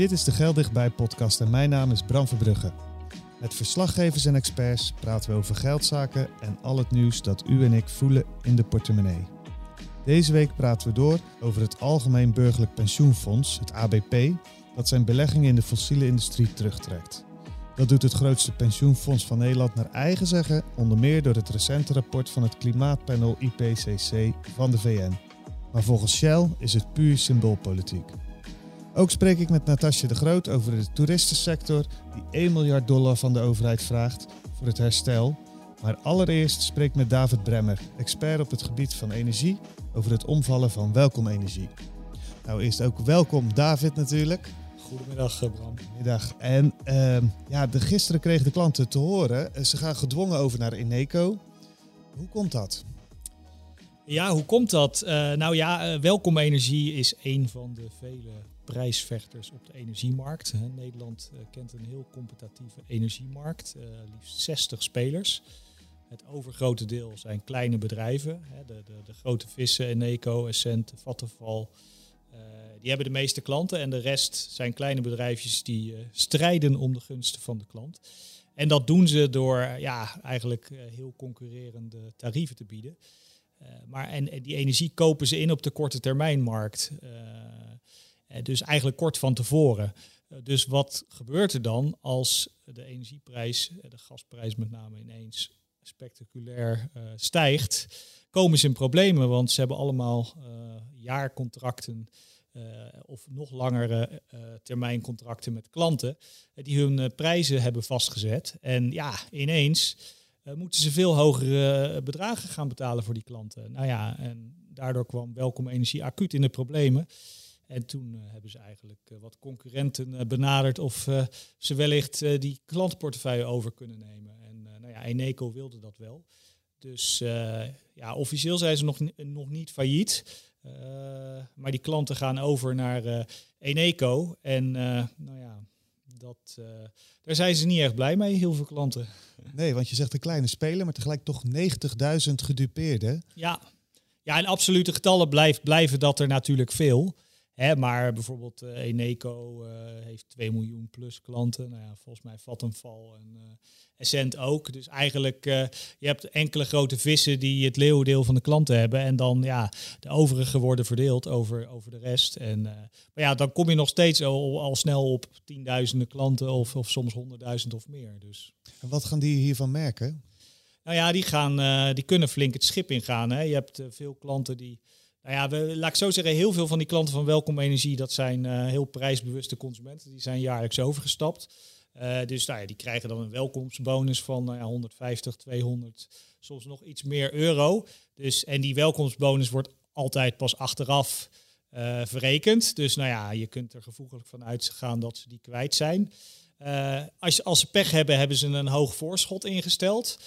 Dit is de Geldichtbij podcast en mijn naam is Bram Verbrugge. Met verslaggevers en experts praten we over geldzaken en al het nieuws dat u en ik voelen in de portemonnee. Deze week praten we door over het Algemeen Burgerlijk Pensioenfonds, het ABP, dat zijn beleggingen in de fossiele industrie terugtrekt. Dat doet het grootste pensioenfonds van Nederland naar eigen zeggen, onder meer door het recente rapport van het klimaatpanel IPCC van de VN. Maar volgens Shell is het puur symboolpolitiek. Ook spreek ik met Natasja de Groot over de toeristensector die 1 miljard dollar van de overheid vraagt voor het herstel. Maar allereerst spreek ik met David Bremmer, expert op het gebied van energie, over het omvallen van welkom energie. Nou, eerst ook welkom David natuurlijk. Goedemiddag eh, Bram. Middag. En uh, ja, de, gisteren kregen de klanten te horen, eh, ze gaan gedwongen over naar Eneco. Hoe komt dat? Ja, hoe komt dat? Uh, nou ja, Welkom Energie is een van de vele prijsvechters op de energiemarkt. Nederland uh, kent een heel competitieve energiemarkt, liefst 60 spelers. Het overgrote deel zijn kleine bedrijven. De, de, de, grote vissen, Eneco, Essent, Vattenfall. die hebben de meeste klanten en de rest zijn kleine bedrijfjes die strijden om de gunsten van de klant. En dat doen ze door ja, eigenlijk heel concurrerende tarieven te bieden. Maar en, en, die energie kopen ze in op de korte termijnmarkt. Uh, dus eigenlijk kort van tevoren. Uh, dus wat gebeurt er dan als de energieprijs, de gasprijs met name ineens spectaculair stijgt? Komen ze in problemen, want ze hebben allemaal jaarcontracten of nog langere termijncontracten met klanten die hun prijzen hebben vastgezet. En ja, ineens moeten ze veel hogere bedragen gaan betalen voor die klanten. Nou ja, en daardoor kwam Welkom Energie acuut in de problemen. En toen uh, hebben ze eigenlijk uh, wat concurrenten benaderd of ze wellicht die klantportefeuille over kunnen nemen. En nou ja, Eneco wilde dat wel. Dus ja, officieel zijn ze nog, nog niet failliet. maar die klanten gaan over naar Eneco. En nou ja, dat, uh, daar zijn ze niet erg blij mee, heel veel klanten. Nee, want je zegt een kleine speler, maar tegelijk toch 90.000 gedupeerden. Ja. ja, in absolute getallen blijft, blijven dat er natuurlijk veel. Hè, maar bijvoorbeeld uh, Eneco uh, heeft 2 miljoen plus klanten. Nou ja, volgens mij Vattenfall en uh, Essent ook. Dus eigenlijk, je hebt enkele grote vissen die het leeuwendeel van de klanten hebben. En dan, ja, de overige worden verdeeld over, over de rest. En, maar ja, dan kom je nog steeds al, al snel op tienduizenden klanten of, of soms honderdduizend of meer. Dus. En wat gaan die hiervan merken? Nou ja, die, gaan, die kunnen flink het schip ingaan. Hè. Je hebt veel klanten die nou ja, we, laat ik zo zeggen, heel veel van die klanten van Welkom Energie, dat zijn uh, heel prijsbewuste consumenten. Die zijn jaarlijks overgestapt. Uh, dus nou ja, die krijgen dan een welkomstbonus van nou ja, 150, 200, soms nog iets meer euro. Dus, en die welkomstbonus wordt altijd pas achteraf uh, verrekend. Dus nou ja, je kunt er gevoeglijk van uitgaan dat ze die kwijt zijn. als, als ze pech hebben, hebben ze een hoog voorschot ingesteld.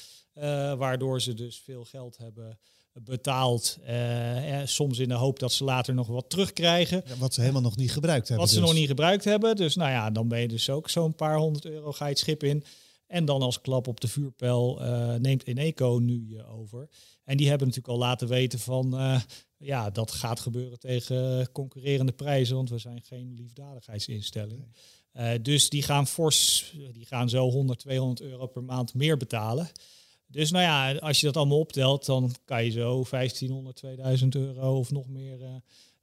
waardoor ze dus veel geld hebben betaald. Uh, soms in de hoop dat ze later nog wat terugkrijgen. Ja, wat ze helemaal nog niet gebruikt hebben. Wat dus. ze nog niet gebruikt hebben. Dus nou ja, dan ben je dus ook zo'n paar honderd euro ga je het schip in. En dan als klap op de vuurpijl uh, neemt Eneco nu je over. En die hebben natuurlijk al laten weten van... Uh, ja, dat gaat gebeuren tegen concurrerende prijzen. Want we zijn geen liefdadigheidsinstelling. Nee. dus die gaan fors, die gaan zo 100, 200 euro per maand meer betalen. Dus nou ja, als je dat allemaal optelt, dan kan je zo 1500, 2000 euro of nog meer,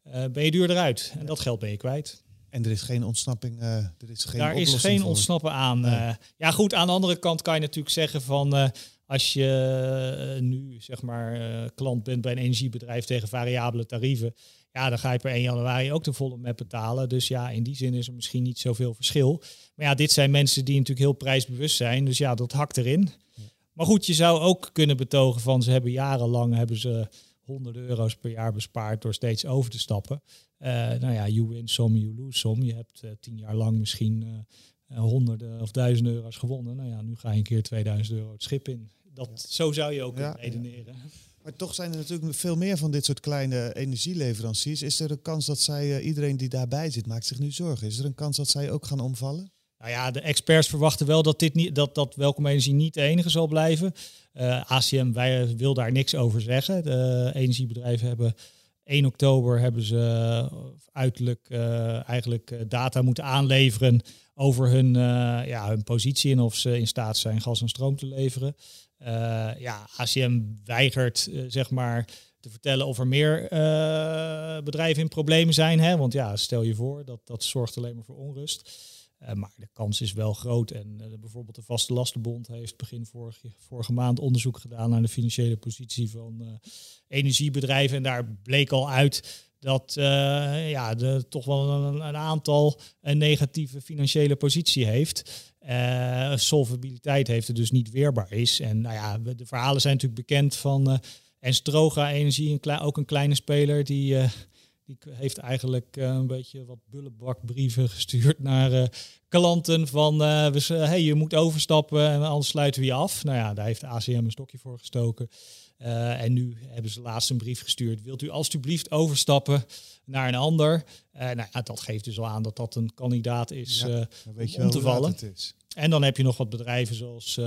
uh, ben je duurder uit. En dat geld ben je kwijt. En er is geen ontsnapping, uh, er is geen Daar is geen voor. ontsnappen aan. Nee. ja goed, aan de andere kant kan je natuurlijk zeggen van... als je nu zeg maar klant bent bij een energiebedrijf tegen variabele tarieven... Ja, dan ga je per 1 januari ook de volle met betalen. Dus ja, in die zin is er misschien niet zoveel verschil. Maar ja, dit zijn mensen die natuurlijk heel prijsbewust zijn. Dus ja, dat hakt erin. Maar goed, je zou ook kunnen betogen van ze hebben jarenlang hebben ze honderden euro's per jaar bespaart door steeds over te stappen. nou ja, you win some, you lose some. Je hebt tien jaar lang misschien honderden of duizenden euro's gewonnen. Nou ja, nu ga je een keer 2000 euro het schip in. Dat, Zo zou je ook ja, redeneren. Maar toch zijn er natuurlijk veel meer van dit soort kleine energieleveranciers. Is er een kans dat zij, iedereen die daarbij zit, maakt zich nu zorgen? Is er een kans dat zij ook gaan omvallen? Nou ja, de experts verwachten wel dat, dit niet, dat, dat Welkom Energie niet de enige zal blijven. Uh, ACM wij wil daar niks over zeggen. De energiebedrijven hebben 1 oktober hebben ze uh, uiterlijk uh, eigenlijk data moeten aanleveren over hun, ja, hun positie en of ze in staat zijn gas en stroom te leveren. ja, ACM weigert zeg maar te vertellen of er meer bedrijven in problemen zijn. Hè? Want ja, stel je voor, dat, dat zorgt alleen maar voor onrust. Uh, maar de kans is wel groot. En uh, bijvoorbeeld de Vaste Lastenbond heeft begin vorige, vorige maand onderzoek gedaan naar de financiële positie van uh, energiebedrijven. En daar bleek al uit dat ja, de, toch wel een, een, aantal een negatieve financiële positie heeft. solvabiliteit heeft er dus niet weerbaar is. En nou ja, de verhalen zijn natuurlijk bekend van. en Stroga Energie, ook een kleine speler die die heeft eigenlijk uh, een beetje wat bullebakbrieven gestuurd naar uh, klanten van uh, we, hey, je moet overstappen en anders sluiten we je af. Nou ja, daar heeft de ACM een stokje voor gestoken. en nu hebben ze laatst een brief gestuurd. Wilt u alstublieft overstappen naar een ander? nou ja, dat geeft dus al aan dat dat een kandidaat is ja, weet je om te vallen. En dan heb je nog wat bedrijven zoals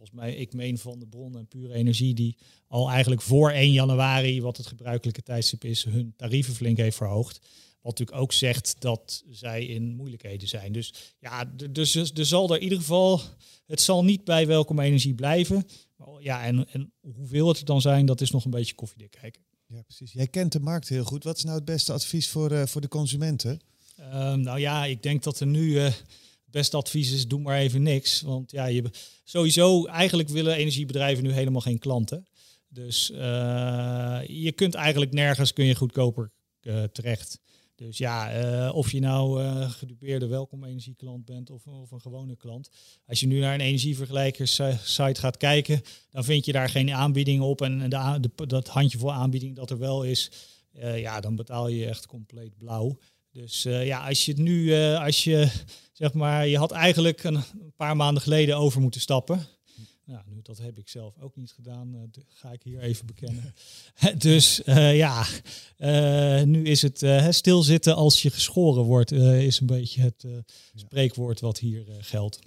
volgens mij, ik meen van de bron en pure energie, die al eigenlijk voor 1 januari, wat het gebruikelijke tijdstip is, hun tarieven flink heeft verhoogd. Wat natuurlijk ook zegt dat zij in moeilijkheden zijn. Dus ja, dus, dus er zal er in ieder geval, het zal niet bij welkom energie blijven. Ja, en, en hoeveel het er dan zijn, dat is nog een beetje koffiedik kijken. Ja, precies. Jij kent de markt heel goed. Wat is nou het beste advies voor, uh, voor de consumenten? Ehm, nou ja, ik denk dat er nu uh, beste advies is, doe maar even niks. Want ja, je, sowieso, eigenlijk willen energiebedrijven nu helemaal geen klanten. Dus uh, je kunt eigenlijk nergens kun je goedkoper uh, terecht. Dus ja, uh, of je nou uh, gedupeerde welkom energieklant bent of, of, een gewone klant. Als je nu naar een energievergelijkerssite gaat kijken, dan vind je daar geen aanbiedingen op. En de, de, dat handjevol aanbieding dat er wel is, ja, dan betaal je echt compleet blauw. Dus ja, als je het nu, als je zeg maar, je had eigenlijk een, een paar maanden geleden over moeten stappen. Nou, nu, dat heb ik zelf ook niet gedaan, uh, ga ik hier even bekennen. dus ja, nu is het stilzitten als je geschoren wordt, is een beetje het spreekwoord wat hier geldt.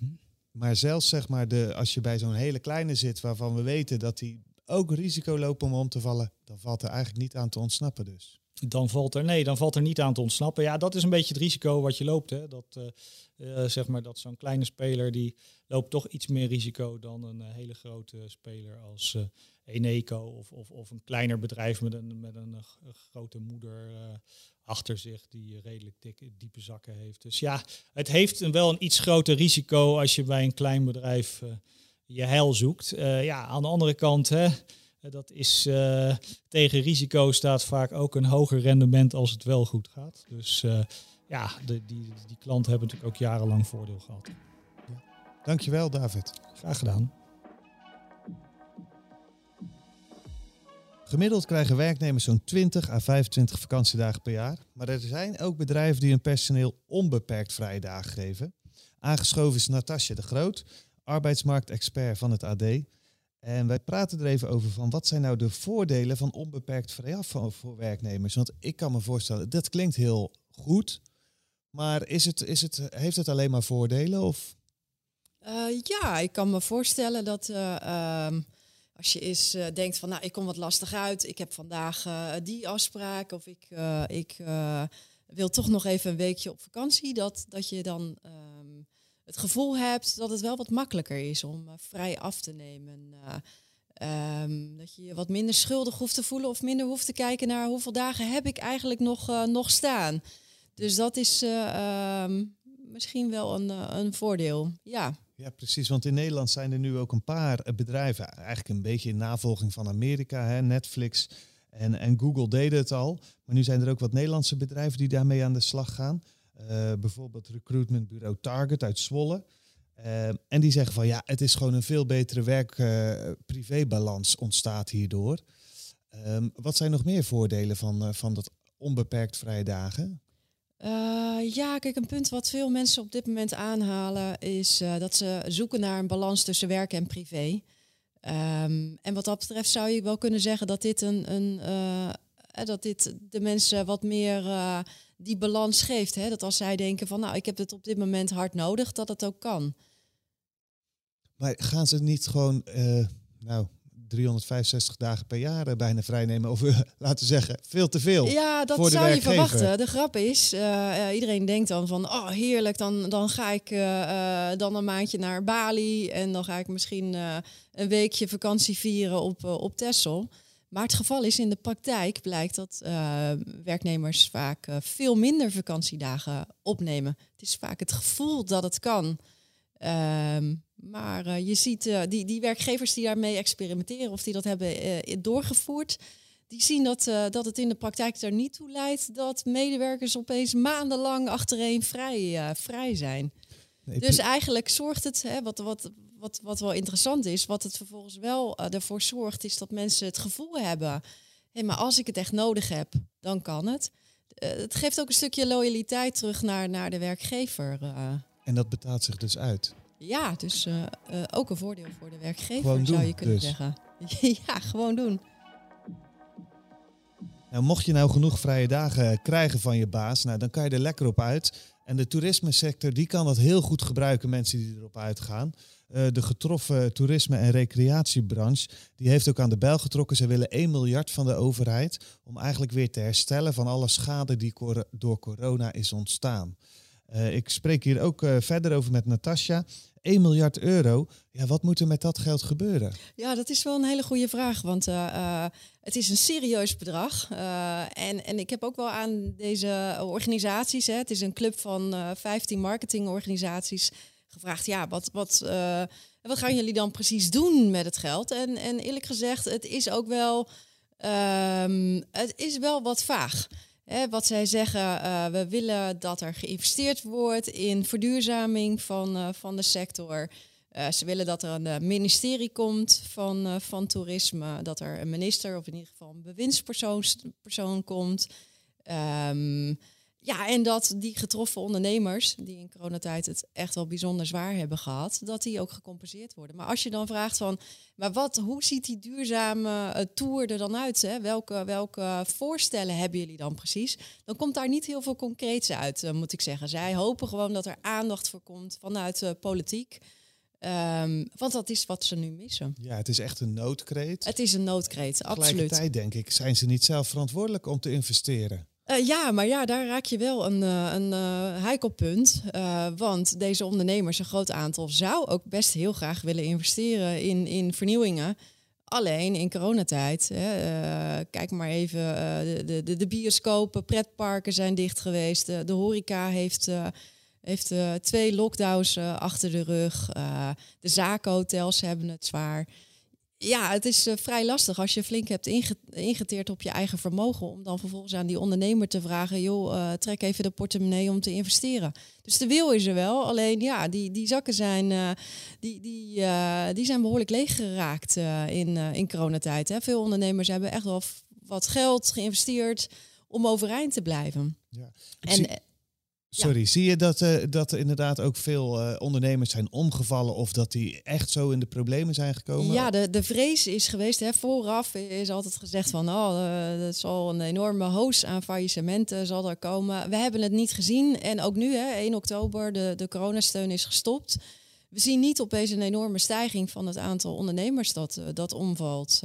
Maar zelfs zeg maar, de, als je bij zo'n hele kleine zit, waarvan we weten dat die ook risico lopen om om te vallen, dan valt er eigenlijk niet aan te ontsnappen dus. Dan valt er, nee, dan valt er niet aan te ontsnappen. Ja, dat is een beetje het risico wat je loopt. Hè. Dat, uh, zeg maar dat zo'n kleine speler die loopt toch iets meer risico dan een uh, hele grote speler als uh, Eneco of, of, of een kleiner bedrijf met een, met een, grote moeder achter zich die redelijk dikke, diepe zakken heeft. Dus ja, het heeft een, wel een iets groter risico als je bij een klein bedrijf je heil zoekt. ja, aan de andere kant, hè, dat is tegen risico staat vaak ook een hoger rendement als het wel goed gaat. Dus ja, de, die, die klanten hebben natuurlijk ook jarenlang voordeel gehad. Ja. Dankjewel, David. Graag gedaan. Gemiddeld krijgen werknemers zo'n 20 à 25 vakantiedagen per jaar. Maar er zijn ook bedrijven die hun personeel onbeperkt vrije dagen geven. Aangeschoven is Natasja de Groot, arbeidsmarktexpert van het AD. En wij praten er even over van wat zijn nou de voordelen van onbeperkt vrijaf voor werknemers. Want ik kan me voorstellen, dat klinkt heel goed. Maar is het, is het, heeft het alleen maar voordelen? Of? Uh, ja, ik kan me voorstellen dat uh, um, als je eens uh, denkt van, nou, ik kom wat lastig uit, ik heb vandaag die afspraak of ik, ik wil toch nog even een weekje op vakantie, dat, dat je dan het gevoel hebt dat het wel wat makkelijker is om vrij af te nemen. Um, dat je je wat minder schuldig hoeft te voelen of minder hoeft te kijken naar hoeveel dagen heb ik eigenlijk nog, nog staan. Dus dat is um, misschien wel een, een voordeel. Ja. Ja, precies. Want in Nederland zijn er nu ook een paar eh, bedrijven, eigenlijk een beetje in navolging van Amerika, hè, Netflix en, en Google deden het al. Maar nu zijn er ook wat Nederlandse bedrijven die daarmee aan de slag gaan. Uh, bijvoorbeeld recruitmentbureau Target uit Zwolle. Uh, en die zeggen van ja, het is gewoon een veel betere werk-privébalans ontstaat hierdoor. Ehm, wat zijn nog meer voordelen van, van dat onbeperkt vrije dagen? ja, kijk, een punt wat veel mensen op dit moment aanhalen is dat ze zoeken naar een balans tussen werk en privé. Um, en wat dat betreft zou je wel kunnen zeggen dat dit, een, een, dat dit de mensen wat meer die balans geeft. Hè? Dat als zij denken van nou, ik heb het op dit moment hard nodig, dat het ook kan. Maar gaan ze niet gewoon, uh, nou, 365 dagen per jaar uh, bijna vrijnemen? Of uh, laten we zeggen, veel te veel? Ja, dat zou je verwachten. De grap is, iedereen denkt dan van, oh heerlijk, dan, dan ga ik dan een maandje naar Bali en dan ga ik misschien een weekje vakantie vieren op, op Texel. Maar het geval is in de praktijk blijkt dat uh, werknemers vaak uh, veel minder vakantiedagen opnemen. Het is vaak het gevoel dat het kan. Um, maar uh, je ziet die, die werkgevers die daarmee experimenteren of die dat hebben doorgevoerd, die zien dat, dat het in de praktijk er niet toe leidt dat medewerkers opeens maandenlang achtereen vrij, vrij zijn. Nee, dus eigenlijk zorgt het, hè, wat, wat, wat, wat wel interessant is, wat het vervolgens wel uh, ervoor zorgt, is dat mensen het gevoel hebben, hé, maar als ik het echt nodig heb, dan kan het. Uh, het geeft ook een stukje loyaliteit terug naar, naar de werkgever. Uh. En dat betaalt zich dus uit? Ja, dus ook een voordeel voor de werkgever, zou je kunnen dus. zeggen. ja, gewoon doen. Nou, mocht je nou genoeg vrije dagen krijgen van je baas, nou, dan kan je er lekker op uit. En de toerismesector die kan dat heel goed gebruiken, mensen die erop uitgaan. Uh, de getroffen toerisme- en recreatiebranche die heeft ook aan de bel getrokken. Ze willen 1 miljard van de overheid om eigenlijk weer te herstellen van alle schade die door corona is ontstaan. Uh, ik spreek hier ook uh, verder over met Natasja. 1 miljard euro. Ja, wat moet er met dat geld gebeuren? Ja, dat is wel een hele goede vraag. Want het is een serieus bedrag. En, en ik heb ook wel aan deze organisaties, hè, het is een club van 15 marketingorganisaties, gevraagd: ja, wat, wat, wat gaan jullie dan precies doen met het geld? En, en eerlijk gezegd, het is ook wel, um, het is wel wat vaag wat zij zeggen, uh, we willen dat er geïnvesteerd wordt in verduurzaming van, uh, van de sector. Ze willen dat er een ministerie komt van, van toerisme, dat er een minister of in ieder geval een bewindspersoon persoon komt. Um, ja, en dat die getroffen ondernemers, die in coronatijd het echt wel bijzonder zwaar hebben gehad, dat die ook gecompenseerd worden. Maar als je dan vraagt van, maar wat, hoe ziet die duurzame uh, tour er dan uit? Hè? Welke, welke voorstellen hebben jullie dan precies? Dan komt daar niet heel veel concreets uit, uh, moet ik zeggen. Zij hopen gewoon dat er aandacht voor komt vanuit de politiek. Um, want dat is wat ze nu missen. Ja, het is echt een noodkreet. Het is een noodkreet, absoluut. Tegelijkertijd denk ik, zijn ze niet zelf verantwoordelijk om te investeren? Uh, ja, maar ja, daar raak je wel een, uh, een uh, heikel punt. want deze ondernemers, een groot aantal, zou ook best heel graag willen investeren in, in vernieuwingen. Alleen in coronatijd, hè, kijk maar even, de, de, de bioscopen, pretparken zijn dicht geweest. de horeca heeft, heeft twee lockdowns achter de rug. de zakenhotels hebben het zwaar ja, het is uh, vrij lastig als je flink hebt ingeteerd op je eigen vermogen. Om dan vervolgens aan die ondernemer te vragen: joh, uh, trek even de portemonnee om te investeren. Dus de wil is er wel. Alleen ja, die, die zakken zijn, uh, die, die, die zijn behoorlijk leeg geraakt in, in coronatijd. Hè. Veel ondernemers hebben echt wel wat geld geïnvesteerd om overeind te blijven. Ja. En, Sorry, zie je dat, uh, dat inderdaad ook veel uh, ondernemers zijn omgevallen of dat die echt zo in de problemen zijn gekomen? Ja, de, de vrees is geweest. Hè, vooraf is altijd gezegd van oh, uh, er zal een enorme hoos aan faillissementen zal er komen. We hebben het niet gezien en ook nu, hè, 1 oktober, de, de coronasteun is gestopt. We zien niet opeens een enorme stijging van het aantal ondernemers dat, dat omvalt.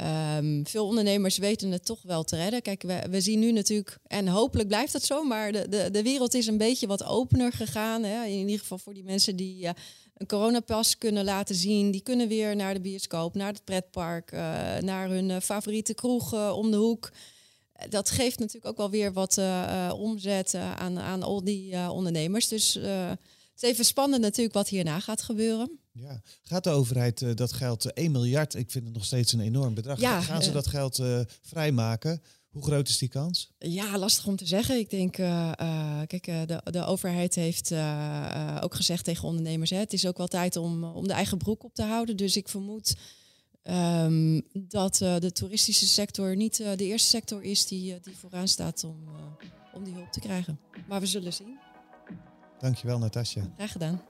Um, veel ondernemers weten het toch wel te redden. Kijk, we, zien nu natuurlijk, en hopelijk blijft dat zo, maar de, de, de wereld is een beetje wat opener gegaan. Hè? In ieder geval voor die mensen die uh, een coronapas kunnen laten zien. Die kunnen weer naar de bioscoop, naar het pretpark, uh, naar hun uh, favoriete kroeg om de hoek. Dat geeft natuurlijk ook wel weer wat omzet aan, aan al die ondernemers. Dus het is even spannend natuurlijk wat hierna gaat gebeuren. Ja, gaat de overheid uh, dat geld, uh, eh, 1 miljard, ik vind het nog steeds een enorm bedrag, ja, gaan ze uh, dat geld vrijmaken? Hoe groot is die kans? Ja, lastig om te zeggen. Ik denk, kijk, de, de overheid heeft ook gezegd tegen ondernemers, hè, het is ook wel tijd om, om de eigen broek op te houden. Dus ik vermoed ehm, dat de toeristische sector niet de eerste sector is die, die vooraan staat om, om die hulp te krijgen. Maar we zullen zien. Dankjewel, Natasja. Graag gedaan.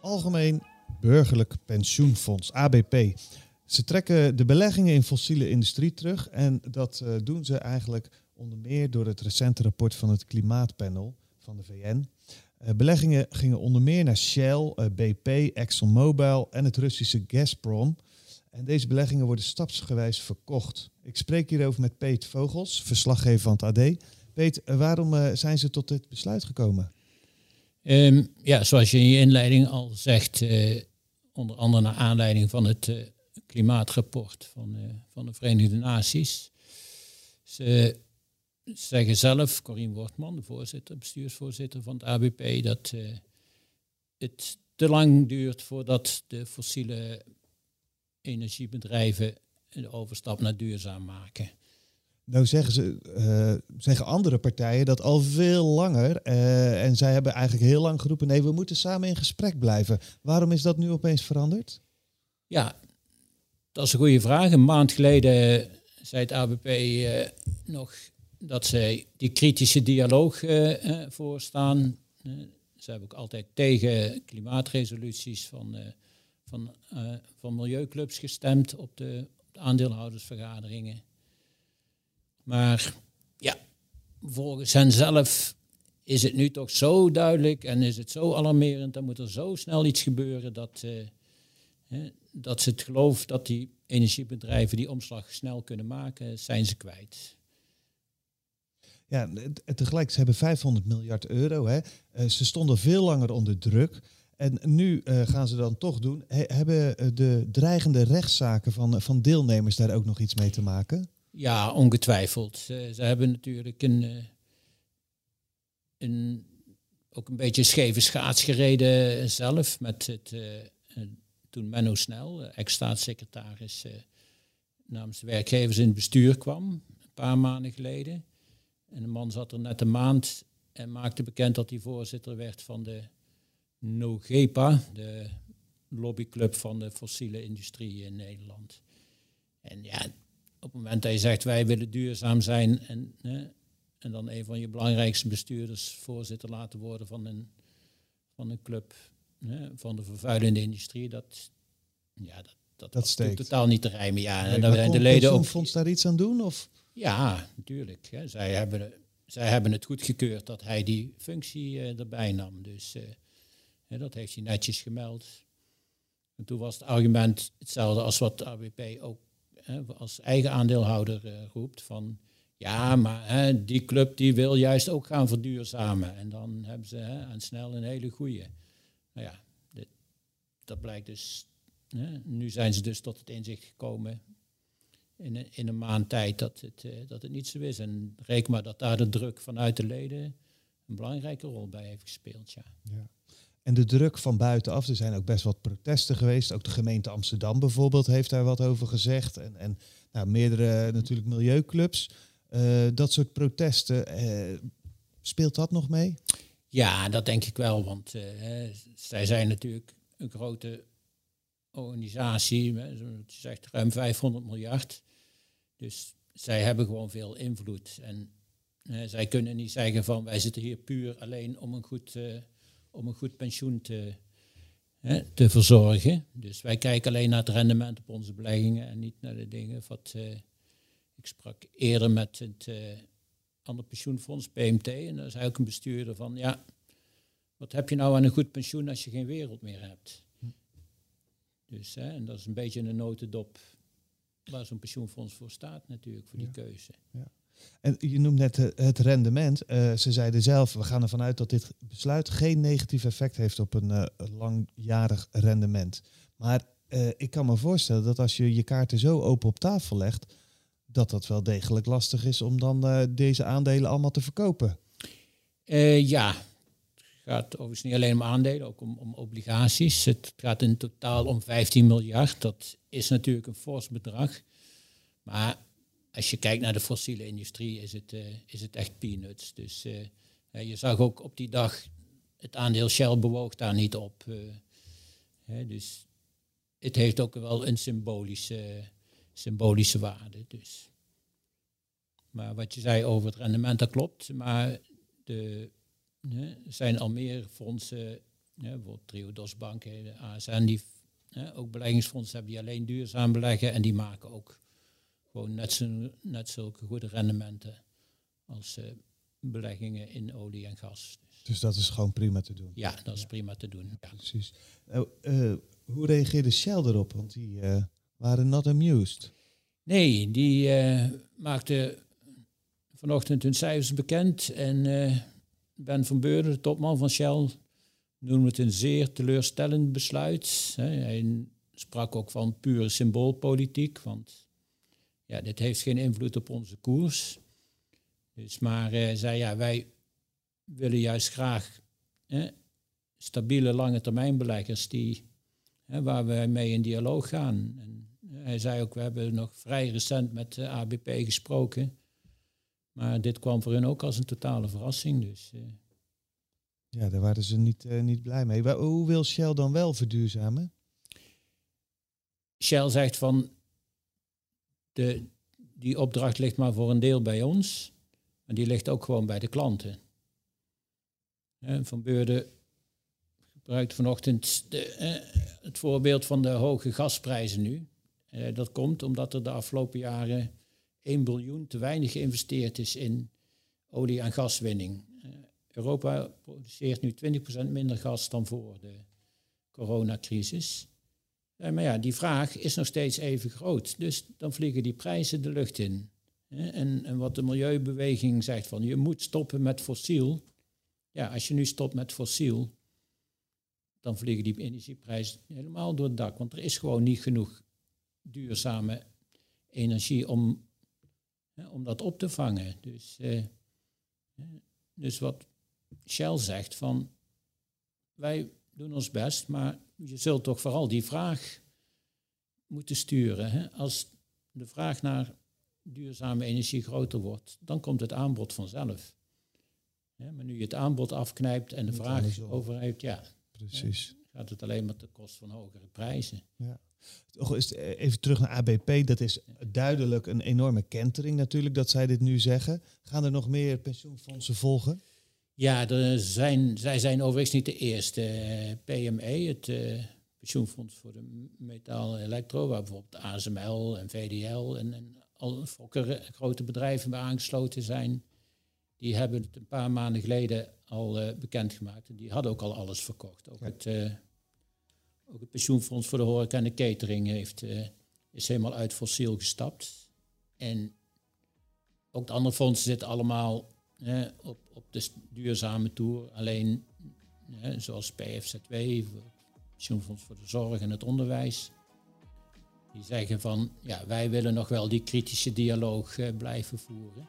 Algemeen Burgerlijk Pensioenfonds, ABP. Ze trekken de beleggingen in fossiele industrie terug en dat uh, doen ze eigenlijk onder meer door het recente rapport van het Klimaatpanel van de VN. Uh, beleggingen gingen onder meer naar Shell, uh, BP, ExxonMobil en het Russische Gazprom. En deze beleggingen worden stapsgewijs verkocht. Ik spreek hierover met Peet Vogels, verslaggever van het AD. Peet, waarom zijn ze tot dit besluit gekomen? Um, ja, zoals je in je inleiding al zegt, onder andere naar aanleiding van het klimaatrapport van, uh, van de Verenigde Naties. Ze zeggen zelf, Corien Wortman, de voorzitter, bestuursvoorzitter van het ABP, dat het te lang duurt voordat de fossiele energiebedrijven de overstap naar duurzaam maken. Nou zeggen, ze, uh, zeggen andere partijen dat al veel langer. en zij hebben eigenlijk heel lang geroepen, nee, we moeten samen in gesprek blijven. Waarom is dat nu opeens veranderd? Ja, dat is een goede vraag. Een maand geleden zei het ABP eh, nog dat zij die kritische dialoog voorstaan. ze hebben ook altijd tegen klimaatresoluties van, van, van milieuclubs gestemd op de, op de aandeelhoudersvergaderingen. Maar ja, volgens hen zelf is het nu toch zo duidelijk en is het zo alarmerend. Dan moet er zo snel iets gebeuren dat, dat ze het geloof dat die energiebedrijven die omslag snel kunnen maken, zijn ze kwijt. Ja, tegelijk, ze hebben 500 miljard euro. Hè. Eh, ze stonden veel langer onder druk. En nu uh, gaan ze dan toch doen. hebben eh, de dreigende rechtszaken van, van deelnemers daar ook nog iets mee te maken? Ja, ongetwijfeld. Ze, hebben natuurlijk een, een, ook een beetje scheve schaats gereden zelf met het toen Menno Snel, eh, ex-staatssecretaris, eh, namens de werkgevers in het bestuur kwam, een paar maanden geleden. En de man zat er net een maand en maakte bekend dat hij voorzitter werd van de NOGEPA, de lobbyclub van de fossiele industrie in Nederland. En ja, op het moment dat je zegt wij willen duurzaam zijn en, en dan een van je belangrijkste bestuurders voorzitter laten worden van een, van een club van de vervuilende industrie, dat, ja, dat, dat, dat steekt. totaal niet te rijmen. Ja, en zijn de leden ook. Fonds daar iets aan doen? Of? Ja, natuurlijk. Hè. Zij, hebben, zij hebben het goedgekeurd dat hij die functie uh, erbij nam. Dus uh, dat heeft hij netjes gemeld. En toen was het argument hetzelfde als wat de ABP ook als eigen aandeelhouder uh, roept. Van ja, maar hè, die club die wil juist ook gaan verduurzamen. En dan hebben ze hè, aan snel een hele goede. Nou ja, dat blijkt dus. Hè, nu zijn ze dus tot het inzicht gekomen in een, in een maand tijd dat het, uh, dat het niet zo is. En reken maar dat daar de druk vanuit de leden een belangrijke rol bij heeft gespeeld. Ja. ja. En de druk van buitenaf, er zijn ook best wat protesten geweest. Ook de gemeente Amsterdam bijvoorbeeld heeft daar wat over gezegd. En, en nou, meerdere natuurlijk milieuclubs. Uh, dat soort protesten, uh, speelt dat nog mee? Ja, dat denk ik wel, want zij zijn natuurlijk een grote organisatie, je zegt ruim 500 miljard. Dus zij hebben gewoon veel invloed. En zij kunnen niet zeggen van wij zitten hier puur alleen om een goed, om een goed pensioen te, te verzorgen. Dus wij kijken alleen naar het rendement op onze beleggingen en niet naar de dingen wat... ik sprak eerder met het ander pensioenfonds, PMT. En daar zei ook een bestuurder van, ja, wat heb je nou aan een goed pensioen als je geen wereld meer hebt? Dus, hè, en dat is een beetje een notendop waar zo'n pensioenfonds voor staat natuurlijk, voor die keuze. Ja. En je noemt net het rendement. Uh, ze zeiden zelf, we gaan ervan uit dat dit besluit geen negatief effect heeft op een uh, langjarig rendement. Maar ik kan me voorstellen dat als je je kaarten zo open op tafel legt, dat dat wel degelijk lastig is om dan deze aandelen allemaal te verkopen. Ja, het gaat overigens niet alleen om aandelen, ook om, om, obligaties. Het gaat in totaal om 15 miljard. Dat is natuurlijk een fors bedrag. Maar als je kijkt naar de fossiele industrie, is het, uh, is het echt peanuts. Dus je zag ook op die dag, het aandeel Shell bewoog daar niet op. dus het heeft ook wel een symbolische, symbolische waarde. Dus. Maar wat je zei over het rendement, dat klopt. Maar er zijn al meer fondsen, bijvoorbeeld Triodos Bank, de ASN, die ook beleggingsfondsen hebben die alleen duurzaam beleggen en die maken ook gewoon net, zo, net zulke goede rendementen als uh, beleggingen in olie en gas. Dus dat is gewoon prima te doen? Ja, dat is prima te doen. Ja. Precies. Uh, hoe reageerde Shell erop? Want die uh, waren not amused. Nee, die maakte vanochtend hun cijfers bekend. En Ben van Beurden, de topman van Shell, noemde het een zeer teleurstellend besluit. Hij sprak ook van pure symboolpolitiek, want ja, dit heeft geen invloed op onze koers. Dus maar uh, zei ja, wij willen juist graag stabiele lange termijn beleggers die, waar we mee in dialoog gaan. En hij zei ook, we hebben nog vrij recent met de ABP gesproken. Maar dit kwam voor hun ook als een totale verrassing. Dus, uh. Ja, daar waren ze niet, uh, niet blij mee. Hoe wil Shell dan wel verduurzamen? Shell zegt van, de, die opdracht ligt maar voor een deel bij ons. Maar die ligt ook gewoon bij de klanten. van Beurden gebruikt vanochtend de, eh, het voorbeeld van de hoge gasprijzen nu. Eh, dat komt omdat er de afgelopen jaren 1 biljoen te weinig geïnvesteerd is in olie- en gaswinning. Eh, Europa produceert nu 20% minder gas dan voor de coronacrisis. Eh, maar ja, die vraag is nog steeds even groot. Dus dan vliegen die prijzen de lucht in. En, en wat de milieubeweging zegt van je moet stoppen met fossiel. Ja, als je nu stopt met fossiel, dan vliegen die energieprijzen helemaal door het dak. Want er is gewoon niet genoeg duurzame energie om, om dat op te vangen. Dus, eh, dus wat Shell zegt van wij doen ons best, maar je zult toch vooral die vraag moeten sturen. Hè? Als de vraag naar duurzame energie groter wordt, dan komt het aanbod vanzelf. maar nu je het aanbod afknijpt en de vraag over heeft, ja, precies. gaat het alleen maar ten koste van hogere prijzen. Ja. Even terug naar ABP, dat is duidelijk een enorme kentering natuurlijk dat zij dit nu zeggen. Gaan er nog meer pensioenfondsen volgen? Ja, er zijn, zij zijn overigens niet de eerste. Eh, PME, het uh, pensioenfonds voor de metaal en elektro, waar bijvoorbeeld ASML en VDL en, en al Fokker, grote bedrijven bij aangesloten zijn. Die hebben het een paar maanden geleden al uh, bekendgemaakt. En die hadden ook al alles verkocht. Ook, het, ook het pensioenfonds voor de horeca en de catering heeft, is helemaal uit fossiel gestapt. En ook de andere fondsen zitten allemaal op, op de duurzame toer. Alleen, zoals PFZ2, Pensioenfonds voor de Zorg en het Onderwijs, die zeggen van, ja, wij willen nog wel die kritische dialoog uh, blijven voeren.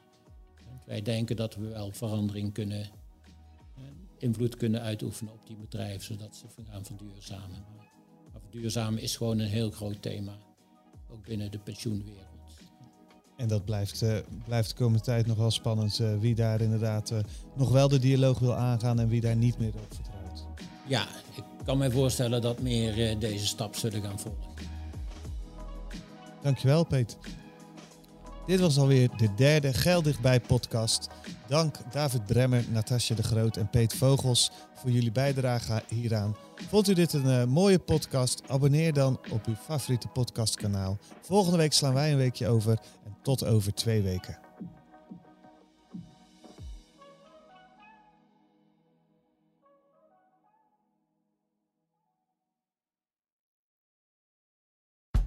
wij denken dat we wel verandering kunnen, uh, invloed kunnen uitoefenen op die bedrijven, zodat ze gaan verduurzamen. Maar verduurzamen is gewoon een heel groot thema, ook binnen de pensioenwereld. En dat blijft, uh, blijft de komende tijd nog wel spannend. Uh, wie daar inderdaad uh, nog wel de dialoog wil aangaan en wie daar niet meer op vertrouwt. Ja, ik kan mij voorstellen dat meer deze stap zullen gaan volgen. Dankjewel, Peter. Dit was alweer de derde Geldichtbij podcast. Dank David Bremmer, Natasja de Groot en Peet Vogels voor jullie bijdrage hieraan. Vond u dit een uh, mooie podcast? Abonneer dan op uw favoriete podcastkanaal. Volgende week slaan wij een weekje over en tot over twee weken.